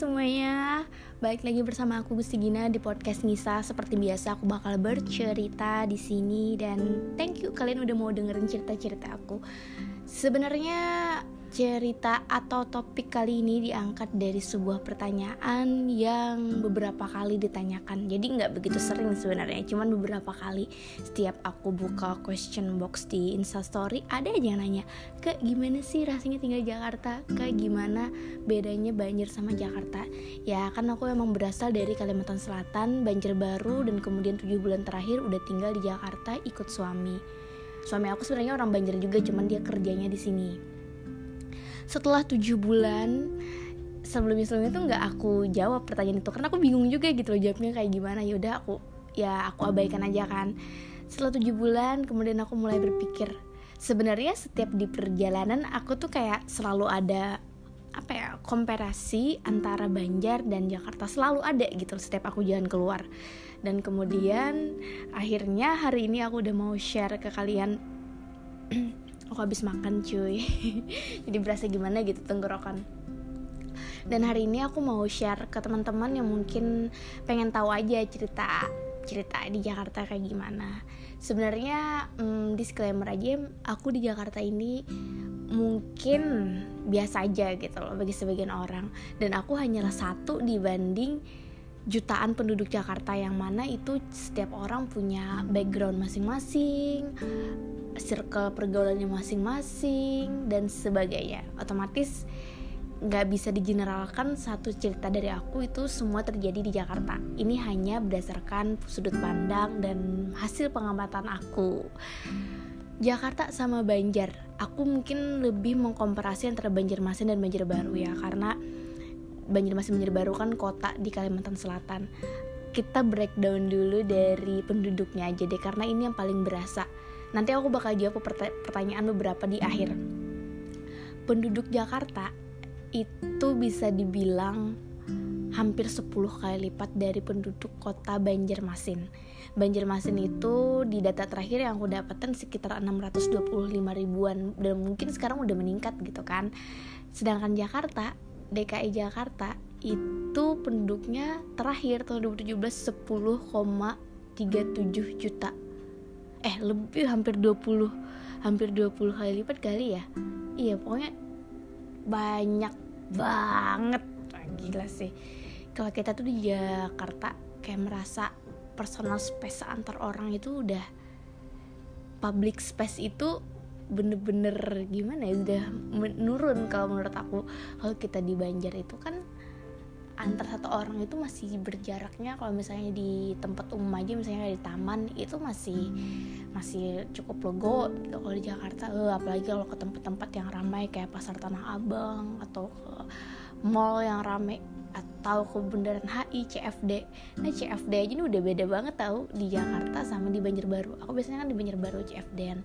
semuanya, balik lagi bersama aku Gusti Gina di podcast Nisa. Seperti biasa aku bakal bercerita di sini dan thank you kalian udah mau dengerin cerita-cerita aku. Sebenarnya cerita atau topik kali ini diangkat dari sebuah pertanyaan yang beberapa kali ditanyakan. Jadi nggak begitu sering sebenarnya cuman beberapa kali. Setiap aku buka question box di instastory ada aja yang nanya ke gimana sih rasanya tinggal di Jakarta? Ke gimana bedanya Banjir sama Jakarta? Ya kan aku emang berasal dari Kalimantan Selatan Banjir baru dan kemudian tujuh bulan terakhir udah tinggal di Jakarta ikut suami. Suami aku sebenarnya orang Banjir juga cuman dia kerjanya di sini setelah tujuh bulan sebelum sebelumnya tuh nggak aku jawab pertanyaan itu. Karena aku bingung juga gitu loh jawabnya kayak gimana. Ya udah aku ya aku abaikan aja kan. Setelah tujuh bulan kemudian aku mulai berpikir. Sebenarnya setiap di perjalanan aku tuh kayak selalu ada apa ya komparasi antara Banjar dan Jakarta selalu ada gitu setiap aku jalan keluar. Dan kemudian akhirnya hari ini aku udah mau share ke kalian aku habis makan cuy. Jadi berasa gimana gitu tenggorokan. Dan hari ini aku mau share ke teman-teman yang mungkin pengen tahu aja cerita cerita di Jakarta kayak gimana. Sebenarnya hmm, disclaimer aja aku di Jakarta ini mungkin biasa aja gitu loh bagi sebagian orang. Dan aku hanyalah satu dibanding jutaan penduduk Jakarta yang mana itu setiap orang punya background masing-masing circle pergaulannya masing-masing dan sebagainya. Otomatis nggak bisa digeneralkan satu cerita dari aku itu semua terjadi di Jakarta. Ini hanya berdasarkan sudut pandang dan hasil pengamatan aku. Jakarta sama Banjar. Aku mungkin lebih mengkomparasi antara Banjarmasin dan Banjarbaru ya karena Banjarmasin Banjarbaru kan kota di Kalimantan Selatan kita breakdown dulu dari penduduknya aja deh karena ini yang paling berasa Nanti aku bakal jawab pertanyaan beberapa di akhir. Penduduk Jakarta itu bisa dibilang hampir 10 kali lipat dari penduduk kota Banjarmasin. Banjarmasin itu di data terakhir yang aku dapatkan sekitar 625 ribuan dan mungkin sekarang udah meningkat gitu kan. Sedangkan Jakarta, DKI Jakarta itu penduduknya terakhir tahun 2017 10,37 juta. Eh lebih hampir 20 hampir 20 kali lipat kali ya? Iya pokoknya banyak banget. Gila sih. Kalau kita tuh di Jakarta kayak merasa personal space antar orang itu udah public space itu bener-bener gimana ya udah menurun kalau menurut aku. Kalau kita di Banjar itu kan antar satu orang itu masih berjaraknya kalau misalnya di tempat umum aja misalnya di taman itu masih masih cukup logo gitu kalau di Jakarta. Uh, apalagi kalau ke tempat-tempat yang ramai kayak pasar Tanah Abang atau ke mall yang ramai atau ke bundaran HI CFD nah CFD aja ini udah beda banget tau di Jakarta sama di Banjarbaru. Aku biasanya kan di Banjarbaru CFD -an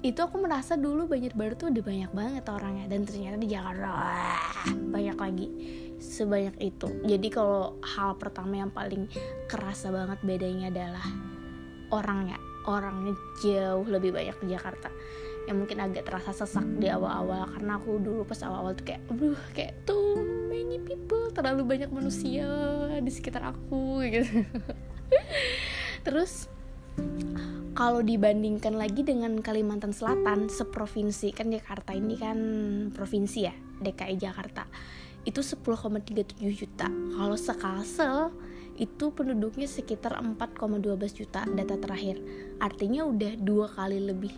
itu aku merasa dulu Banjarbaru tuh udah banyak banget orangnya. Dan ternyata di Jakarta wah, banyak lagi sebanyak itu. Jadi kalau hal pertama yang paling kerasa banget bedanya adalah orangnya. Orangnya jauh lebih banyak di Jakarta. Yang mungkin agak terasa sesak di awal-awal. Karena aku dulu pas awal-awal tuh kayak aduh kayak too many people. Terlalu banyak manusia di sekitar aku gitu. Terus kalau dibandingkan lagi dengan Kalimantan Selatan seprovinsi kan Jakarta ini kan provinsi ya DKI Jakarta itu 10,37 juta. Kalau sekalsel itu penduduknya sekitar 4,12 juta data terakhir. Artinya udah dua kali lebih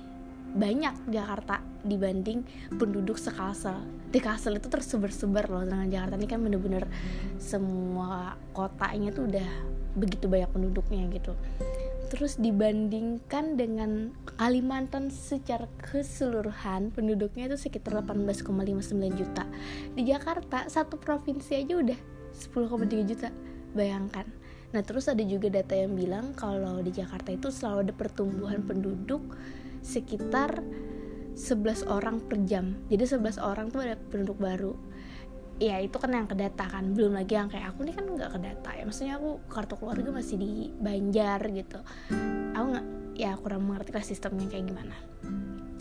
banyak Jakarta dibanding penduduk sekalsel di Kalsel itu tersebar-sebar loh dengan Jakarta ini kan bener-bener semua kotanya tuh udah begitu banyak penduduknya gitu terus dibandingkan dengan Kalimantan secara keseluruhan penduduknya itu sekitar 18,59 juta. Di Jakarta satu provinsi aja udah 10,3 juta. Bayangkan. Nah terus ada juga data yang bilang kalau di Jakarta itu selalu ada pertumbuhan penduduk sekitar 11 orang per jam. Jadi 11 orang tuh ada penduduk baru ya itu kan yang kedata kan belum lagi yang kayak aku nih kan nggak kedata ya. Maksudnya aku kartu keluarga masih di Banjar gitu. Aku nggak ya kurang mengerti lah sistemnya kayak gimana.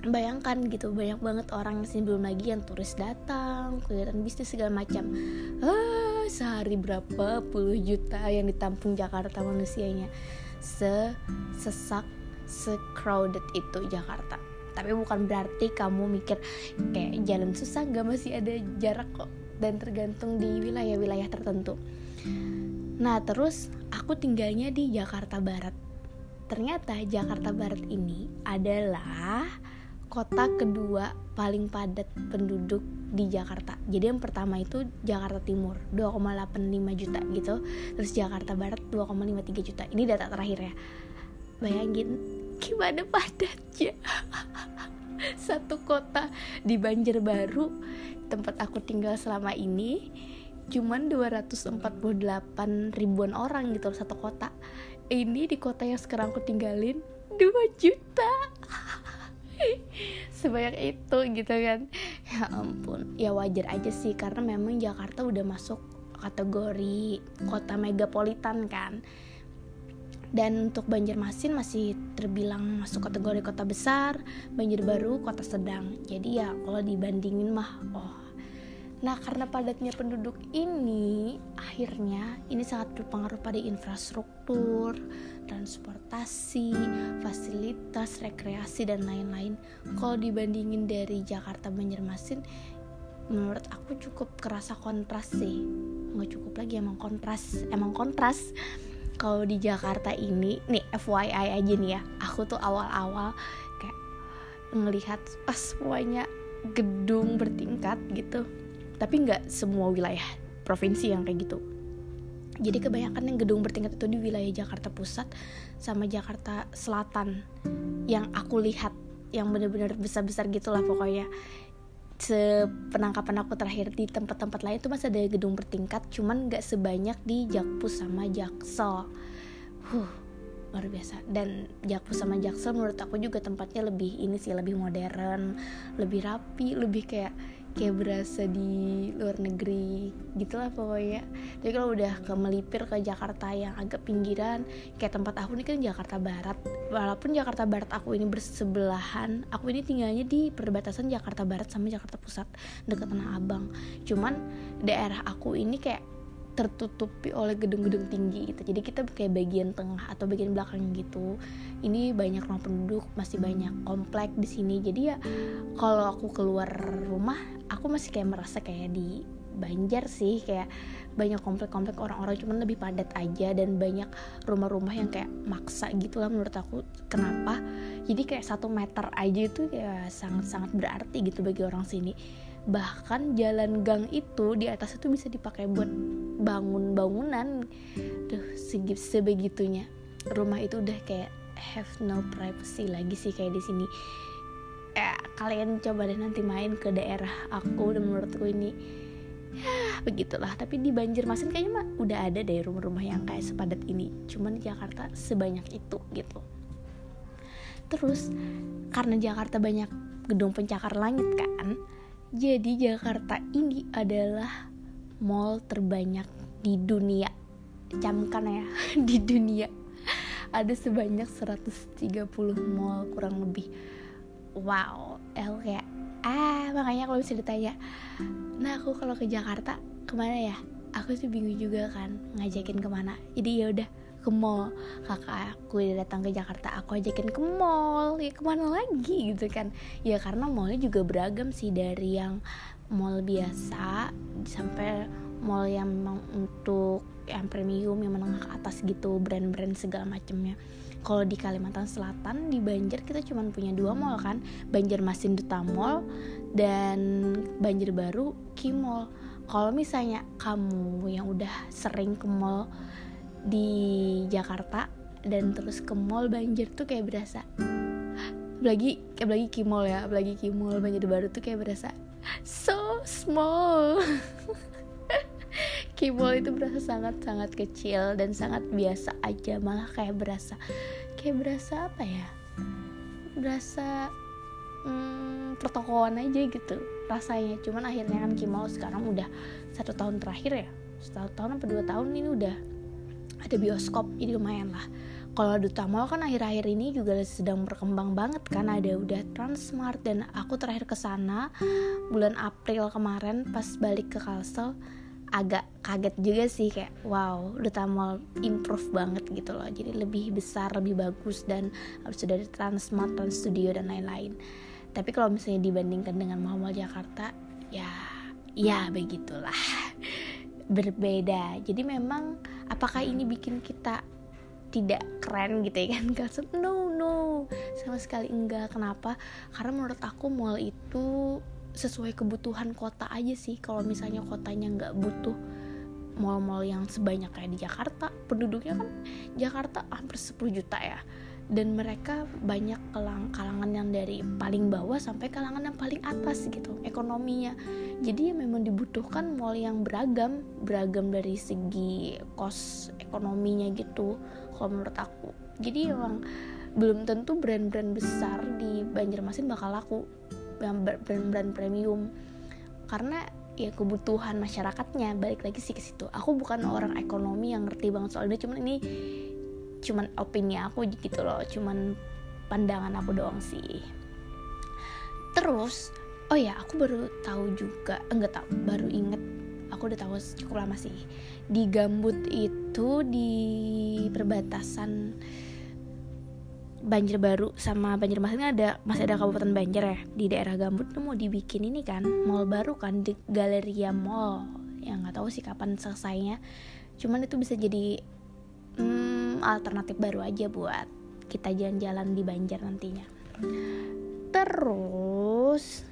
Bayangkan gitu banyak banget orang yang sini belum lagi yang turis datang kegiatan bisnis segala macam. Ah sehari berapa puluh juta yang ditampung Jakarta manusianya? Sesesak se-crowded itu Jakarta. Tapi bukan berarti kamu mikir kayak jalan susah gak masih ada jarak kok dan tergantung di wilayah-wilayah tertentu nah terus aku tinggalnya di Jakarta Barat ternyata Jakarta Barat ini adalah kota kedua paling padat penduduk di Jakarta. Jadi yang pertama itu Jakarta Timur 2,85 juta gitu. Terus Jakarta Barat 2,53 juta. Ini data terakhir ya. Bayangin gimana padatnya. Satu kota di Banjarbaru. Tempat aku tinggal selama ini cuman 248 ribuan orang gitu satu kota. Ini di kota yang sekarang aku tinggalin 2 juta. Sebanyak itu gitu kan. Ya ampun ya wajar aja sih karena memang Jakarta udah masuk kategori kota megapolitan kan dan untuk Banjarmasin masih terbilang masuk kategori kota besar Banjarbaru kota sedang jadi ya kalau dibandingin mah oh Nah, karena padatnya penduduk ini, akhirnya ini sangat berpengaruh pada infrastruktur, transportasi, fasilitas, rekreasi, dan lain-lain. Kalau dibandingin dari Jakarta Banjarmasin, menurut aku cukup kerasa kontras sih. Nggak cukup lagi emang kontras, emang kontras. Kalau di Jakarta ini, nih FYI aja nih ya, aku tuh awal-awal kayak ngelihat pas semuanya gedung bertingkat gitu. Tapi nggak semua wilayah provinsi yang kayak gitu. Jadi kebanyakan yang gedung bertingkat itu di wilayah Jakarta Pusat sama Jakarta Selatan yang aku lihat yang bener-bener besar-besar gitulah pokoknya sepenangkapan aku terakhir di tempat-tempat lain itu masih ada gedung bertingkat cuman nggak sebanyak di Jakpus sama Jaksel. Huh luar biasa. Dan Jakpus sama Jaksel menurut aku juga tempatnya lebih ini sih lebih modern lebih rapi lebih kayak kayak berasa di luar negeri gitulah pokoknya. Jadi kalau udah ke melipir ke Jakarta yang agak pinggiran kayak tempat aku ini kan Jakarta Barat. Walaupun Jakarta Barat aku ini bersebelahan aku ini tinggalnya di perbatasan Jakarta Barat sama Jakarta Pusat dekat Tanah Abang. Cuman daerah aku ini kayak tertutupi oleh gedung-gedung tinggi gitu. Jadi kita kayak bagian tengah atau bagian belakang gitu. Ini banyak rumah penduduk, masih banyak komplek di sini. Jadi ya kalau aku keluar rumah, aku masih kayak merasa kayak di Banjar sih kayak banyak komplek-komplek orang-orang cuman lebih padat aja dan banyak rumah-rumah yang kayak maksa gitu lah menurut aku kenapa jadi kayak satu meter aja itu ya sangat-sangat berarti gitu bagi orang sini bahkan jalan gang itu di atas itu bisa dipakai buat bangun bangunan tuh segi sebegitunya. Rumah itu udah kayak have no privacy lagi sih kayak di sini. Ya kalian coba deh nanti main ke daerah aku dan menurutku ini. Ya begitulah tapi di Banjarmasin kayaknya mah udah ada deh rumah-rumah yang kayak sepadat ini. Cuman Jakarta sebanyak itu gitu. Terus karena Jakarta banyak gedung pencakar langit kan jadi Jakarta ini adalah mall terbanyak di dunia. Camkan ya, di dunia. Ada sebanyak 130 mall kurang lebih. Wow, el kayak ah makanya kalau bisa ditanya, nah aku kalau ke Jakarta ke mana ya? Aku sih bingung juga kan ngajakin ke mana. Jadi ya udah ke mall kakak aku datang ke Jakarta aku ajakin ke mall ya ke mana lagi gitu kan ya karena mallnya juga beragam sih dari yang mall biasa sampai mall yang memang untuk yang premium yang menengah ke atas gitu brand-brand segala macamnya kalau di Kalimantan Selatan di Banjar kita cuma punya dua mall kan Banjarmasin Duta Mall dan Banjarbaru Ki Mall. Kalau misalnya kamu yang udah sering ke mall di Jakarta dan terus ke mall Banjar tuh kayak berasa lagi kayak lagi Kimol ya lagi Kimol Banjar baru tuh kayak berasa so small. Kimol itu berasa sangat sangat kecil dan sangat biasa aja malah kayak berasa kayak berasa apa ya? Berasa hmm, pertokoan aja gitu rasanya. Cuman akhirnya kan Kimol sekarang udah satu tahun terakhir ya? Satu tahun apa dua tahun ini udah ada bioskop jadi lumayan lah kalau Duta Mall kan akhir-akhir ini juga sedang berkembang banget kan ada udah Transmart dan aku terakhir ke sana bulan April kemarin pas balik ke Kalsel agak kaget juga sih kayak wow udah Mall improve banget gitu loh jadi lebih besar lebih bagus dan sudah ada Transmart Trans Studio dan lain-lain. Tapi kalau misalnya dibandingkan dengan Mall-Mall Jakarta ya ya begitulah. Berbeda. Jadi memang apakah ini bikin kita tidak keren gitu ya kan. No no. Sama sekali enggak. Kenapa? Karena menurut aku mall itu sesuai kebutuhan kota aja sih. Kalau misalnya kotanya nggak butuh mall-mall yang sebanyak kayak di Jakarta penduduknya kan Jakarta hampir 10 juta ya dan mereka banyak kalangan yang dari paling bawah sampai kalangan yang paling atas gitu ekonominya. Jadi ya memang dibutuhkan mall yang beragam beragam dari segi kos ekonominya gitu kalau menurut aku. Jadi emang belum tentu brand-brand besar di Banjarmasin bakal laku yang brand-brand premium. Karena ya kebutuhan masyarakatnya balik lagi sih ke situ. Aku bukan orang ekonomi yang ngerti banget soal ini cuman ini cuman opini aku gitu loh cuman pandangan aku doang sih. Terus oh ya aku baru tahu juga enggak tahu baru inget aku udah tahu cukup lama sih. Di Gambut itu di perbatasan Banjir Baru sama Banjarmasin ada masih ada Kabupaten Banjar ya di daerah Gambut tuh mau dibikin ini kan mall baru kan di Galeria Mall. Yang nggak tahu sih kapan selesainya. Cuman itu bisa jadi hmm, alternatif baru aja buat kita jalan-jalan di Banjar nantinya. Terus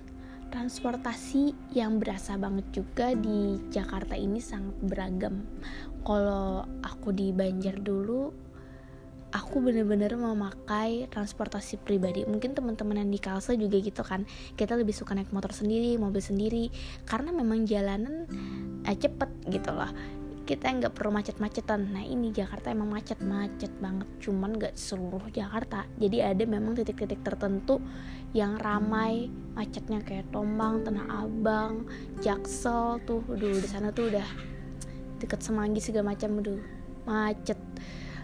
transportasi yang berasa banget juga di Jakarta ini sangat beragam. Kalau aku di Banjar dulu aku bener-bener memakai transportasi pribadi. Mungkin teman-teman yang di Kalsa juga gitu kan. Kita lebih suka naik motor sendiri mobil sendiri. Karena memang jalanan eh, cepet gitu loh kita nggak perlu macet-macetan. Nah ini Jakarta emang macet-macet banget cuman nggak seluruh Jakarta. Jadi ada memang titik-titik tertentu yang ramai macetnya kayak Tombang Tanah Abang Jaksel tuh. Udah di sana tuh udah deket Semanggi segala macam udah macet.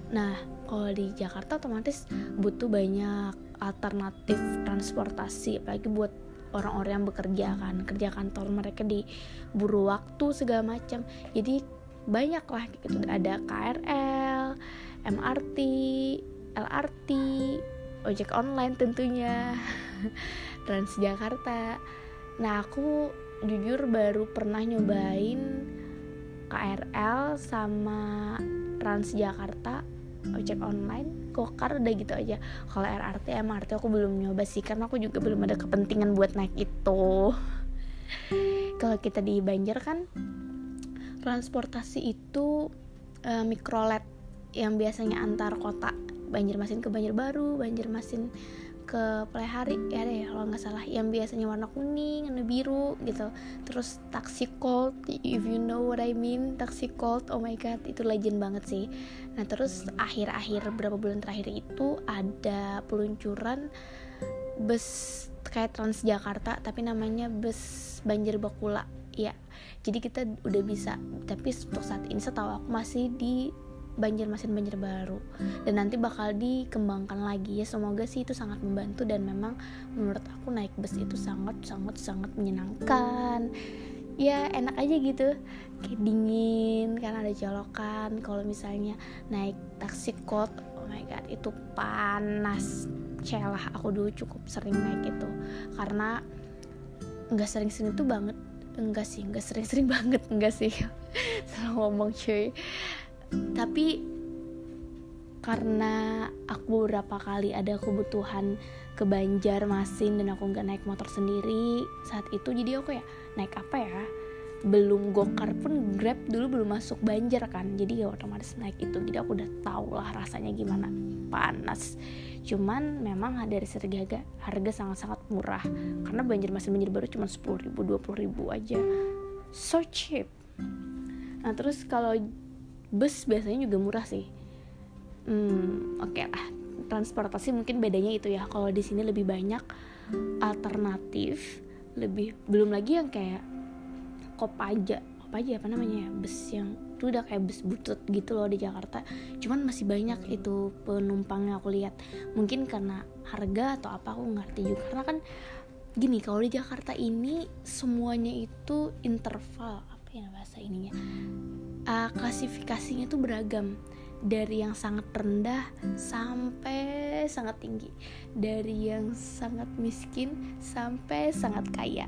Nah kalau di Jakarta otomatis butuh banyak alternatif transportasi apalagi buat orang-orang yang bekerja kan kerja kantor mereka di buru waktu segala macam. Jadi banyak lah gitu. Ada KRL MRT LRT ojek online tentunya Transjakarta. Nah aku jujur baru pernah nyobain KRL sama Transjakarta ojek online gokar udah gitu aja. Kalau LRT MRT aku belum nyoba sih karena aku juga belum ada kepentingan buat naik itu. Kalau kita di Banjar kan transportasi itu uh, mikrolet yang biasanya antar kota. Banjarmasin ke Banjarbaru Banjarmasin ke Plehari ya deh kalau nggak salah. Yang biasanya warna kuning warna biru gitu. Terus taksi cold if you know what I mean taksi cold oh my god itu legend banget sih. Nah terus akhir-akhir beberapa bulan terakhir itu ada peluncuran bus kayak Transjakarta tapi namanya bus Banjar Bakula ya jadi kita udah bisa tapi untuk saat ini setahu aku masih di Banjarmasin Banjarbaru dan nanti bakal dikembangkan lagi ya. Semoga sih itu sangat membantu dan memang menurut aku naik bus itu sangat sangat sangat menyenangkan. Ya enak aja gitu. Kayak dingin karena ada colokan kalau misalnya naik taksi kot oh my god itu panas. Celah aku dulu cukup sering naik itu. Karena nggak sering-sering itu banget enggak sih enggak sering-sering banget enggak sih. Salah ngomong cuy. Tapi karena aku beberapa kali ada kebutuhan ke Banjarmasin dan aku nggak naik motor sendiri saat itu jadi aku ya naik apa ya? Belum gokar pun grab dulu belum masuk Banjar kan jadi ya otomatis naik itu. Jadi aku udah tau lah rasanya gimana. Panas cuman memang dari segi harga harga sangat-sangat murah. Karena Banjarmasin Banjar baru cuma 10 ribu 20 ribu aja. So cheap. Nah terus kalau bus biasanya juga murah sih. Hmm, oke okay lah. Transportasi mungkin bedanya itu ya. Kalau di sini lebih banyak alternatif lebih belum lagi yang kayak kopaja. Kopaja apa namanya ya? Bus yang itu udah kayak bus butut gitu loh di Jakarta. Cuman masih banyak itu penumpangnya aku lihat. Mungkin karena harga atau apa aku ngerti juga. Karena kan gini kalau di Jakarta ini semuanya itu interval apa ya bahasa ininya? Uh, klasifikasinya tuh beragam. Dari yang sangat rendah sampai sangat tinggi. Dari yang sangat miskin sampai sangat kaya.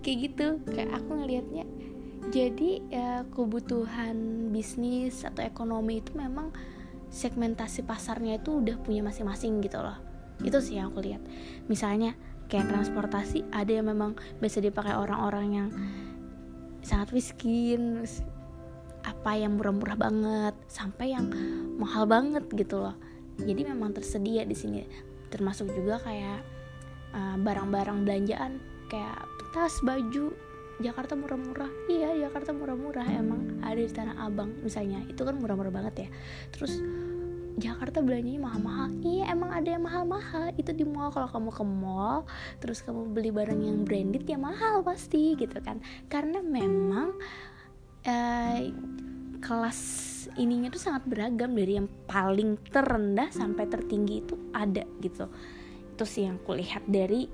Kayak gitu. Kayak aku ngelihatnya jadi ya, kebutuhan bisnis atau ekonomi itu memang segmentasi pasarnya itu udah punya masing-masing gitu loh. Itu sih yang aku lihat. Misalnya kayak transportasi ada yang memang bisa dipakai orang-orang yang sangat miskin apa yang murah-murah banget sampai yang mahal banget gitu loh. Jadi memang tersedia di sini. Termasuk juga kayak uh, barang-barang uh, belanjaan kayak tas baju Jakarta murah-murah. Iya Jakarta murah-murah emang. Ada di Tanah Abang misalnya. Itu kan murah-murah banget ya. Terus Jakarta belanjanya mahal-mahal. Iya emang ada yang mahal-mahal. Itu di mall. Kalau kamu ke mall terus kamu beli barang yang branded ya mahal pasti gitu kan. Karena memang uh, kelas ininya tuh sangat beragam. Dari yang paling terendah sampai tertinggi itu ada gitu. Itu sih yang kulihat dari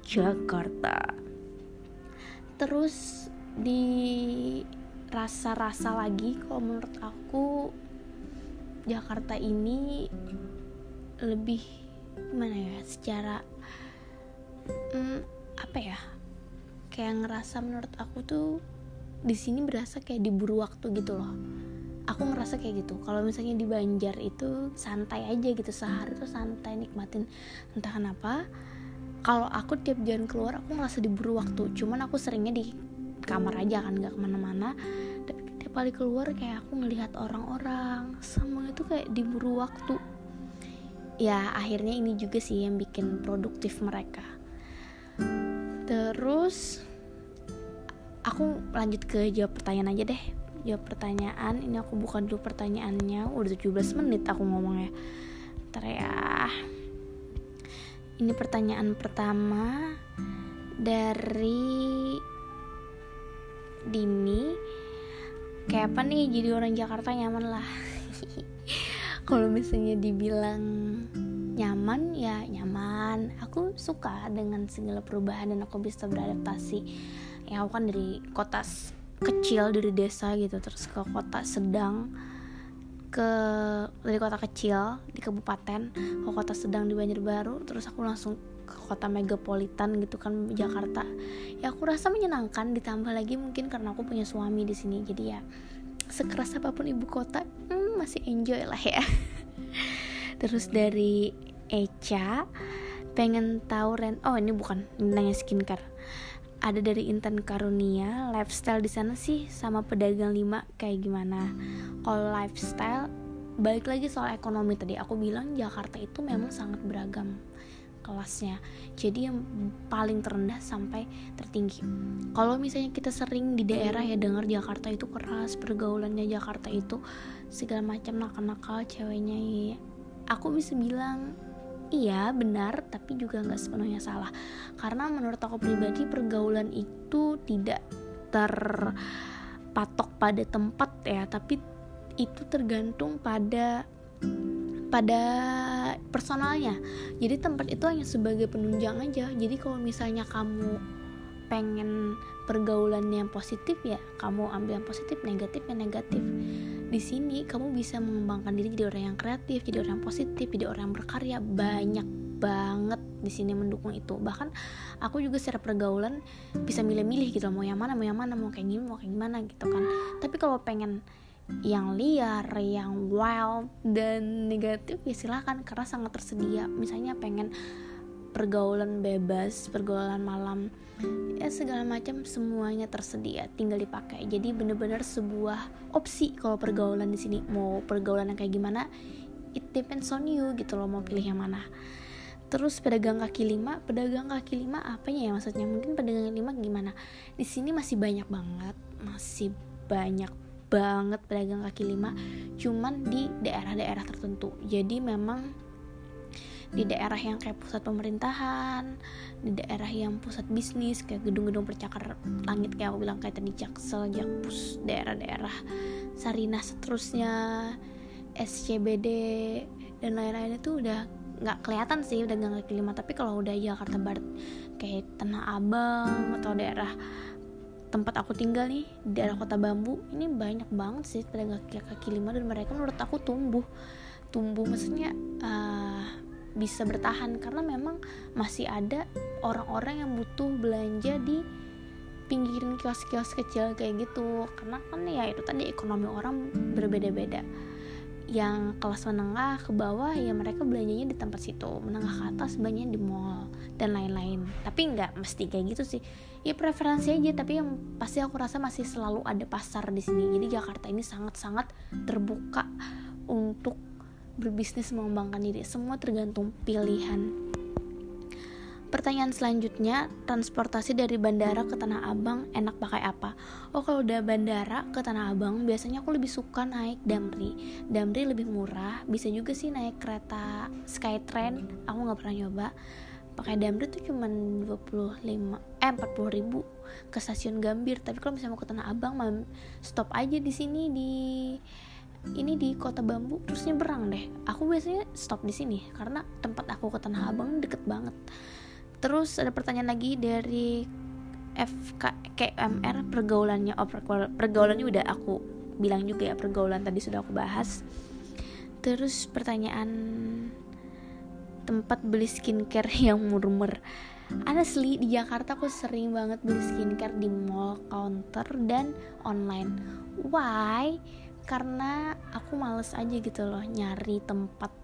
Jakarta terus di rasa-rasa lagi kalau menurut aku Jakarta ini lebih gimana ya secara hmm, apa ya kayak ngerasa menurut aku tuh di sini berasa kayak diburu waktu gitu loh. Aku ngerasa kayak gitu. Kalau misalnya di Banjar itu santai aja gitu sehari tuh santai nikmatin entah kenapa kalau aku tiap jalan keluar aku ngerasa diburu waktu. Cuman aku seringnya di kamar aja kan nggak ke mana-mana. Kali keluar kayak aku ngelihat orang-orang. Semua itu kayak diburu waktu. Ya akhirnya ini juga sih yang bikin produktif mereka. Terus aku lanjut ke jawab pertanyaan aja deh. Jawab pertanyaan ini aku buka dulu pertanyaannya. Udah 17 menit aku ngomongnya. Ntar ya ini pertanyaan pertama dari Dini. Kayak apa nih jadi orang Jakarta nyaman lah? Kalau misalnya dibilang nyaman ya nyaman. Aku suka dengan segala perubahan dan aku bisa beradaptasi. Ya aku kan dari kota kecil dari desa gitu terus ke kota sedang ke dari kota kecil di kabupaten ke kota sedang di Banjarbaru terus aku langsung ke kota megapolitan gitu kan Jakarta. Ya aku rasa menyenangkan ditambah lagi mungkin karena aku punya suami di sini jadi ya sekeras apa pun ibu kota hmm, masih enjoy lah ya. Terus dari Echa pengen tahu rent oh ini bukan nanya skincare ada dari Intan Karunia lifestyle di sana sih sama pedagang lima kayak gimana. Kalau lifestyle balik lagi soal ekonomi tadi. Aku bilang Jakarta itu memang sangat beragam kelasnya. Jadi yang paling terendah sampai tertinggi. Kalau misalnya kita sering di daerah ya dengar Jakarta itu keras pergaulannya Jakarta itu segala macam nakal-nakal ceweknya ya. aku bisa bilang iya benar tapi juga nggak sepenuhnya salah. Karena menurut aku pribadi pergaulan itu tidak terpatok pada tempat ya tapi itu tergantung pada pada personalnya. Jadi tempat itu hanya sebagai penunjang aja. Jadi kalau misalnya kamu pengen pergaulan yang positif ya kamu ambil yang positif negatif yang negatif di sini kamu bisa mengembangkan diri jadi orang yang kreatif jadi orang yang positif jadi orang yang berkarya. Banyak banget di sini mendukung itu. Bahkan aku juga secara pergaulan bisa milih-milih gitu mau yang mana mau yang mana mau kayak gini mau kayak gimana gitu kan. Tapi kalau pengen yang liar, yang wild dan negatif ya silahkan karena sangat tersedia. Misalnya pengen pergaulan bebas, pergaulan malam, ya segala macam semuanya tersedia, tinggal dipakai. Jadi bener-bener sebuah opsi kalau pergaulan di sini mau pergaulan yang kayak gimana, it depends on you gitu loh mau pilih yang mana. Terus pedagang kaki lima, pedagang kaki lima apanya ya maksudnya? Mungkin pedagang lima gimana? Di sini masih banyak banget, masih banyak banget pedagang kaki lima cuman di daerah-daerah tertentu jadi memang di daerah yang kayak pusat pemerintahan di daerah yang pusat bisnis kayak gedung-gedung percakar langit kayak aku bilang kayak tadi Jaksel, Jakpus, daerah-daerah Sarinah seterusnya SCBD dan lain-lain itu udah nggak kelihatan sih udah nggak kaki lima tapi kalau udah Jakarta Barat kayak Tanah Abang atau daerah tempat aku tinggal nih di daerah kota bambu ini banyak banget sih pedagang kaki, kaki lima dan mereka menurut aku tumbuh. Tumbuh maksudnya uh, bisa bertahan karena memang masih ada orang-orang yang butuh belanja di pinggirin kios-kios kecil kayak gitu. Karena kan ya itu tadi ekonomi orang berbeda-beda. Yang kelas menengah ke bawah ya mereka belanjanya di tempat situ menengah ke atas belanjanya di mall dan lain-lain. Tapi nggak mesti kayak gitu sih. Ya preferensi aja tapi yang pasti aku rasa masih selalu ada pasar di sini. Jadi Jakarta ini sangat-sangat terbuka untuk berbisnis mengembangkan diri semua tergantung pilihan Pertanyaan selanjutnya, transportasi dari bandara ke Tanah Abang enak pakai apa? Oh, kalau udah bandara ke Tanah Abang, biasanya aku lebih suka naik Damri. Damri lebih murah, bisa juga sih naik kereta Skytrain. Aku nggak pernah nyoba. Pakai Damri tuh cuma 25 eh 40 ribu ke stasiun Gambir. Tapi kalau misalnya mau ke Tanah Abang, stop aja di sini di ini di kota bambu terus nyebrang deh aku biasanya stop di sini karena tempat aku ke tanah abang deket banget Terus ada pertanyaan lagi dari FKMR pergaulannya oh pergaulannya udah aku bilang juga ya pergaulan tadi sudah aku bahas. Terus pertanyaan tempat beli skincare yang murmur. Honestly di Jakarta aku sering banget beli skincare di mall, counter dan online. Why? Karena aku males aja gitu loh nyari tempat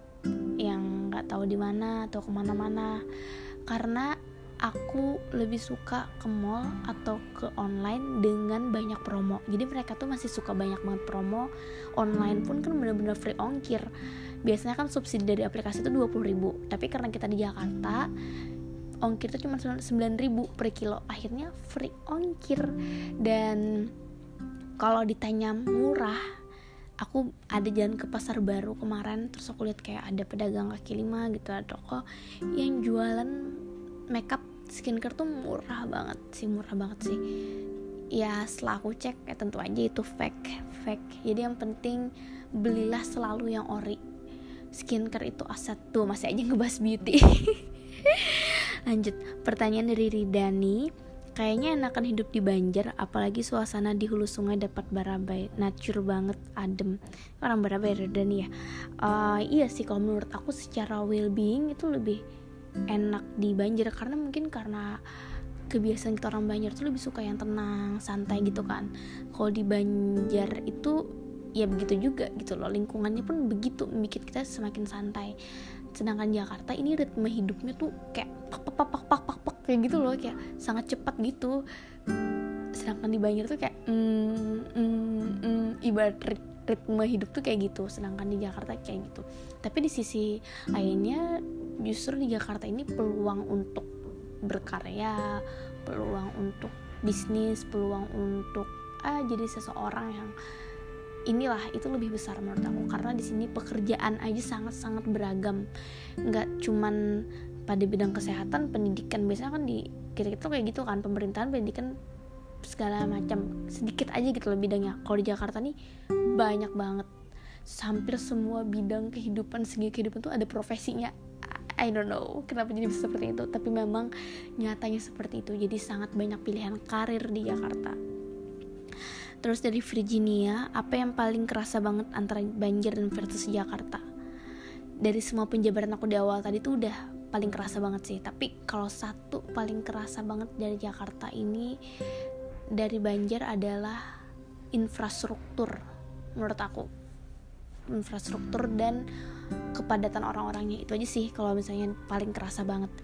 yang nggak tahu di mana atau ke mana-mana. Karena aku lebih suka ke mall atau ke online dengan banyak promo. Jadi mereka tuh masih suka banyak banget promo. Online pun kan bener-bener free ongkir. Biasanya kan subsidi dari aplikasi itu 20 ribu. Tapi karena kita di Jakarta ongkir itu cuma 9 ribu per kilo. Akhirnya free ongkir. Dan kalau ditanya murah aku ada jalan ke pasar baru kemarin terus aku lihat kayak ada pedagang kaki lima gitu ada toko yang jualan makeup skincare tuh murah banget sih murah banget sih. Ya setelah aku cek ya tentu aja itu fake fake. Jadi yang penting belilah selalu yang ori. Skincare itu aset tuh masih aja ngebahas beauty. Lanjut pertanyaan dari Ridani Kayaknya enakan hidup di Banjar, apalagi suasana di hulu sungai dapat barabai, nature banget, adem. Orang barabai dan ya. Uh, iya sih kalau menurut aku secara well-being itu lebih enak di Banjar karena mungkin karena kebiasaan kita orang Banjar tuh lebih suka yang tenang, santai gitu kan. Kalau di Banjar itu ya begitu juga gitu loh, lingkungannya pun begitu, bikin kita semakin santai sedangkan Jakarta ini ritme hidupnya tuh kayak pak pak pak pak pak pak, pak kayak gitu loh kayak sangat cepat gitu. Sedangkan di Banjar tuh kayak mm, mm, mm, ibarat ritme hidup tuh kayak gitu sedangkan di Jakarta kayak gitu. Tapi di sisi lainnya justru di Jakarta ini peluang untuk berkarya peluang untuk bisnis peluang untuk ah jadi seseorang yang inilah itu lebih besar menurut aku. Karena di sini pekerjaan aja sangat-sangat beragam. Nggak cuman pada bidang kesehatan pendidikan. Biasanya kan di kita kita kayak gitu kan pemerintahan pendidikan segala macam. Sedikit aja gitu loh bidangnya. Kalau di Jakarta nih banyak banget. Hampir semua bidang kehidupan segi kehidupan tuh ada profesinya. I don't know kenapa jadi seperti itu tapi memang nyatanya seperti itu. Jadi sangat banyak pilihan karir di Jakarta Terus dari Virginia, apa yang paling kerasa banget antara Banjir dan versus Jakarta? Dari semua penjabaran aku di awal tadi tuh udah paling kerasa banget sih. Tapi kalau satu paling kerasa banget dari Jakarta ini dari Banjir adalah infrastruktur menurut aku. Infrastruktur dan kepadatan orang-orangnya itu aja sih kalau misalnya paling kerasa banget.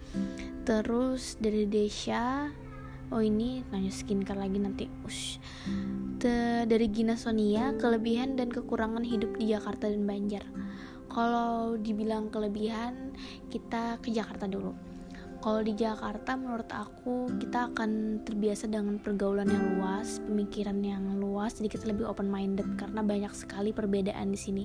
Terus dari Desya oh ini nanya skincare lagi nanti. Ush. Te, dari Gina Sonia kelebihan dan kekurangan hidup di Jakarta dan Banjar. Kalau dibilang kelebihan kita ke Jakarta dulu. Kalau di Jakarta menurut aku kita akan terbiasa dengan pergaulan yang luas, pemikiran yang luas, sedikit lebih open minded karena banyak sekali perbedaan di sini.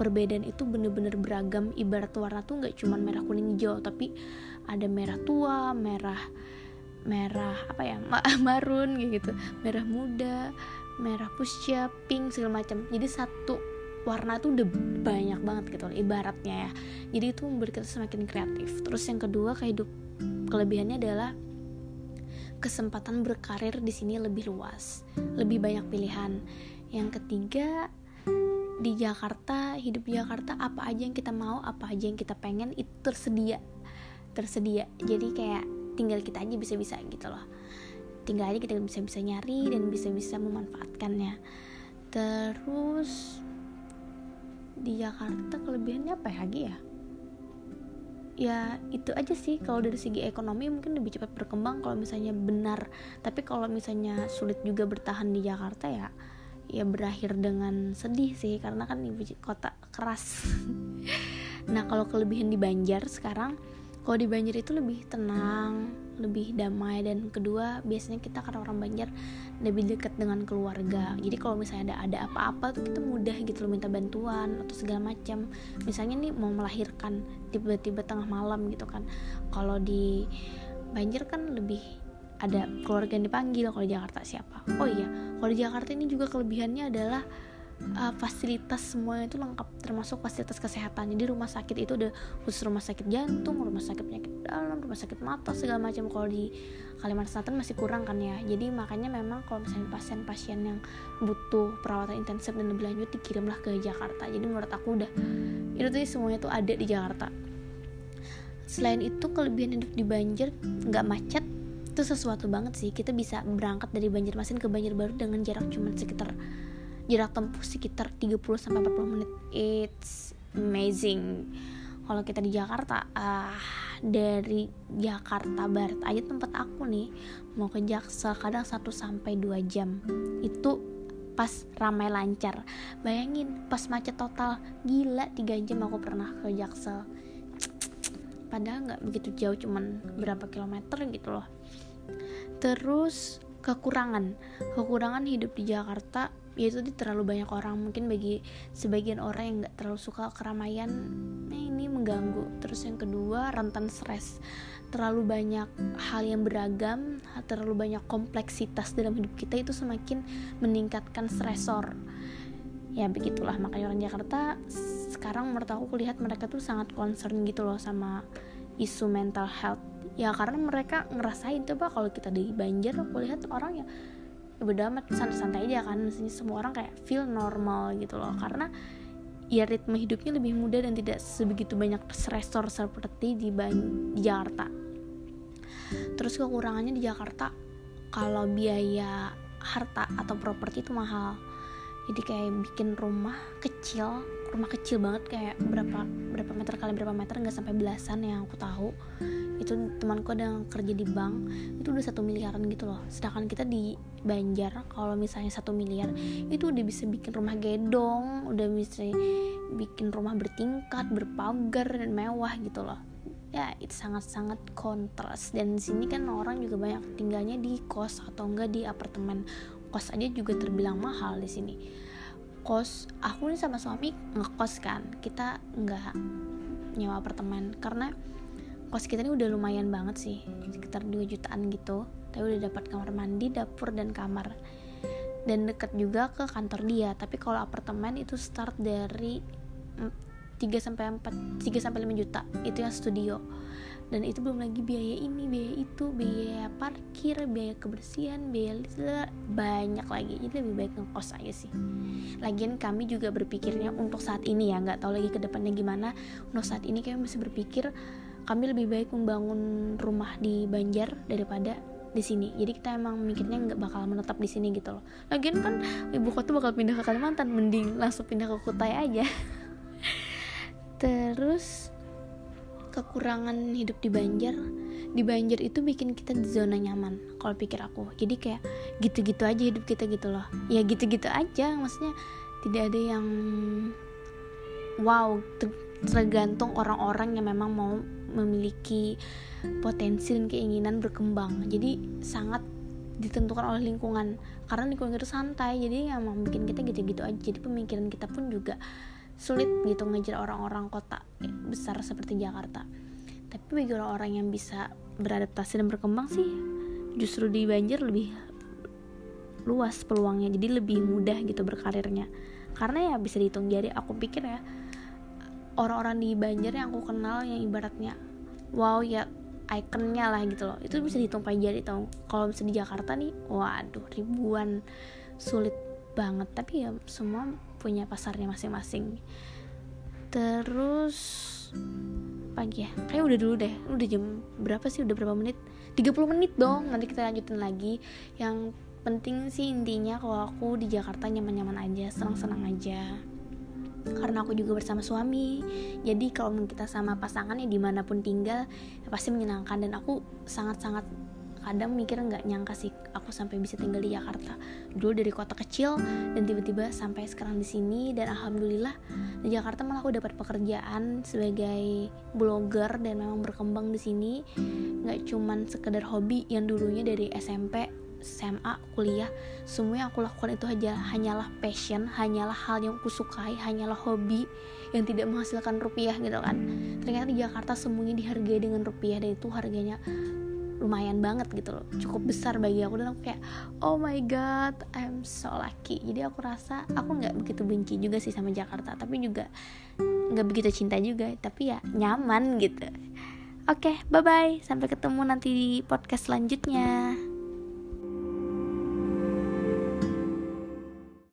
Perbedaan itu bener-bener beragam, ibarat warna tuh nggak cuma merah kuning hijau, tapi ada merah tua, merah merah apa ya marun gitu merah muda merah pusya pink segala macam jadi satu warna tuh udah banyak banget gitu ibaratnya ya jadi itu membuat kita semakin kreatif terus yang kedua kehidup kelebihannya adalah kesempatan berkarir di sini lebih luas, lebih banyak pilihan. Yang ketiga, di Jakarta, hidup di Jakarta apa aja yang kita mau, apa aja yang kita pengen itu tersedia. Tersedia. Jadi kayak tinggal kita aja bisa-bisa gitu loh. Tinggal aja kita bisa-bisa nyari dan bisa-bisa memanfaatkannya. Terus di Jakarta kelebihannya apa ya lagi ya? Ya itu aja sih kalau dari segi ekonomi mungkin lebih cepat berkembang kalau misalnya benar tapi kalau misalnya sulit juga bertahan di Jakarta ya ya berakhir dengan sedih sih karena kan ibu kota keras nah kalau kelebihan di Banjar sekarang kalau di Banjar itu lebih tenang lebih damai dan kedua biasanya kita karena orang Banjar lebih dekat dengan keluarga. Jadi kalau misalnya ada ada apa-apa tuh kita mudah gitu loh minta bantuan atau segala macam. Misalnya nih mau melahirkan tiba-tiba tengah malam gitu kan. Kalau di Banjar kan lebih ada keluarga yang dipanggil kalau di Jakarta siapa? Oh iya kalau di Jakarta ini juga kelebihannya adalah uh, fasilitas semuanya itu lengkap termasuk fasilitas kesehatan jadi rumah sakit itu ada khusus rumah sakit jantung rumah sakit penyakit dalam rumah sakit mata segala macam. Kalau di Kalimantan Selatan masih kurang kan ya. Jadi makanya memang kalau misalnya pasien-pasien yang butuh perawatan intensif dan lebih lanjut dikirimlah ke Jakarta. Jadi menurut aku udah itu tuh semuanya tuh ada di Jakarta. Selain itu kelebihan hidup di Banjar nggak macet itu sesuatu banget sih. Kita bisa berangkat dari Banjarmasin ke Banjarbaru dengan jarak cuma sekitar jarak tempuh sekitar 30 sampai 40 menit. It's amazing. Kalau kita di Jakarta ah dari Jakarta Barat aja tempat aku nih mau ke Jaksel kadang 1 sampai 2 jam. Itu pas ramai lancar. Bayangin pas macet total gila 3 jam aku pernah ke Jaksel padahal nggak begitu jauh cuman berapa kilometer gitu loh. Terus kekurangan. Kekurangan hidup di Jakarta yaitu di terlalu banyak orang. Mungkin bagi sebagian orang yang nggak terlalu suka keramaian nah ini mengganggu. Terus yang kedua rentan stres. Terlalu banyak hal yang beragam terlalu banyak kompleksitas dalam hidup kita itu semakin meningkatkan stresor. Ya begitulah. Makanya orang Jakarta sekarang menurut aku kulihat mereka tuh sangat concern gitu loh sama isu mental health. Ya karena mereka ngerasain coba kalau kita di Banjar aku lihat orang ya ya udah amat santai-santai aja kan. Maksudnya semua orang kayak feel normal gitu loh. Karena ya ritme hidupnya lebih mudah dan tidak sebegitu banyak stressor seperti di, di Jakarta. Terus kekurangannya di Jakarta kalau biaya harta atau properti itu mahal. Jadi kayak bikin rumah kecil rumah kecil banget kayak berapa berapa meter kali berapa meter nggak sampai belasan yang aku tahu. Itu temanku ada yang kerja di bank itu udah satu miliaran gitu loh. Sedangkan kita di Banjar kalau misalnya satu miliar itu udah bisa bikin rumah gedong udah bisa bikin rumah bertingkat berpagar dan mewah gitu loh. Ya itu sangat-sangat kontras. Dan sini kan orang juga banyak tinggalnya di kos atau enggak di apartemen. Kos aja juga terbilang mahal di sini kos aku nih sama suami ngekos kan. Kita nggak nyewa apartemen karena kos kita ini udah lumayan banget sih sekitar 2 jutaan gitu. Tapi udah dapat kamar mandi dapur dan kamar. Dan deket juga ke kantor dia. Tapi kalau apartemen itu start dari 3 sampai 4 3 sampai 5 juta. Itu yang studio dan itu belum lagi biaya ini biaya itu biaya parkir biaya kebersihan biaya listrik banyak lagi. Jadi lebih baik ngekos aja sih. Lagian kami juga berpikirnya untuk saat ini ya nggak tahu lagi ke depannya gimana. Untuk saat ini kami masih berpikir kami lebih baik membangun rumah di Banjar daripada di sini. Jadi kita emang mikirnya nggak bakal menetap di sini gitu loh. Lagian kan ibu kota bakal pindah ke Kalimantan mending langsung pindah ke Kutai aja. Terus kekurangan hidup di Banjar di Banjar itu bikin kita di zona nyaman kalau pikir aku. Jadi kayak gitu-gitu aja hidup kita gitu loh. Ya gitu-gitu aja maksudnya tidak ada yang wow tergantung orang-orang yang memang mau memiliki potensi dan keinginan berkembang. Jadi sangat ditentukan oleh lingkungan. Karena lingkungan itu santai jadi yang bikin kita gitu-gitu aja. Jadi pemikiran kita pun juga sulit gitu ngejar orang-orang kota besar seperti Jakarta. Tapi bagi orang-orang yang bisa beradaptasi dan berkembang sih justru di Banjar lebih luas peluangnya. Jadi lebih mudah gitu berkarirnya. Karena ya bisa dihitung jadi aku pikir ya orang-orang di Banjar yang aku kenal yang ibaratnya wow ya ikonnya lah gitu loh. Itu bisa dihitung pakai jari tau. Kalau misalnya di Jakarta nih waduh ribuan. Sulit banget. Tapi ya semua punya pasarnya masing-masing. Terus pagi ya? Kayak udah dulu deh. Udah jam berapa sih? Udah berapa menit? 30 menit dong. Nanti kita lanjutin lagi. Yang penting sih intinya kalau aku di Jakarta nyaman-nyaman aja senang-senang aja. Karena aku juga bersama suami. Jadi kalau kita sama pasangan ya di mana pun tinggal ya pasti menyenangkan. Dan aku sangat-sangat kadang mikir nggak nyangka sih aku sampai bisa tinggal di Jakarta. Dulu dari kota kecil dan tiba-tiba sampai sekarang di sini dan alhamdulillah di Jakarta malah aku dapat pekerjaan sebagai blogger dan memang berkembang di sini. Nggak cuman sekedar hobi yang dulunya dari SMP SMA, kuliah, semua yang aku lakukan itu aja hanyalah passion, hanyalah hal yang aku sukai, hanyalah hobi yang tidak menghasilkan rupiah gitu kan. Ternyata di Jakarta semuanya dihargai dengan rupiah dan itu harganya lumayan banget gitu loh. Cukup besar bagi aku dan aku kayak oh my god I'm so lucky. Jadi aku rasa aku nggak begitu benci juga sih sama Jakarta tapi juga nggak begitu cinta juga tapi ya nyaman gitu. Oke okay, bye bye sampai ketemu nanti di podcast selanjutnya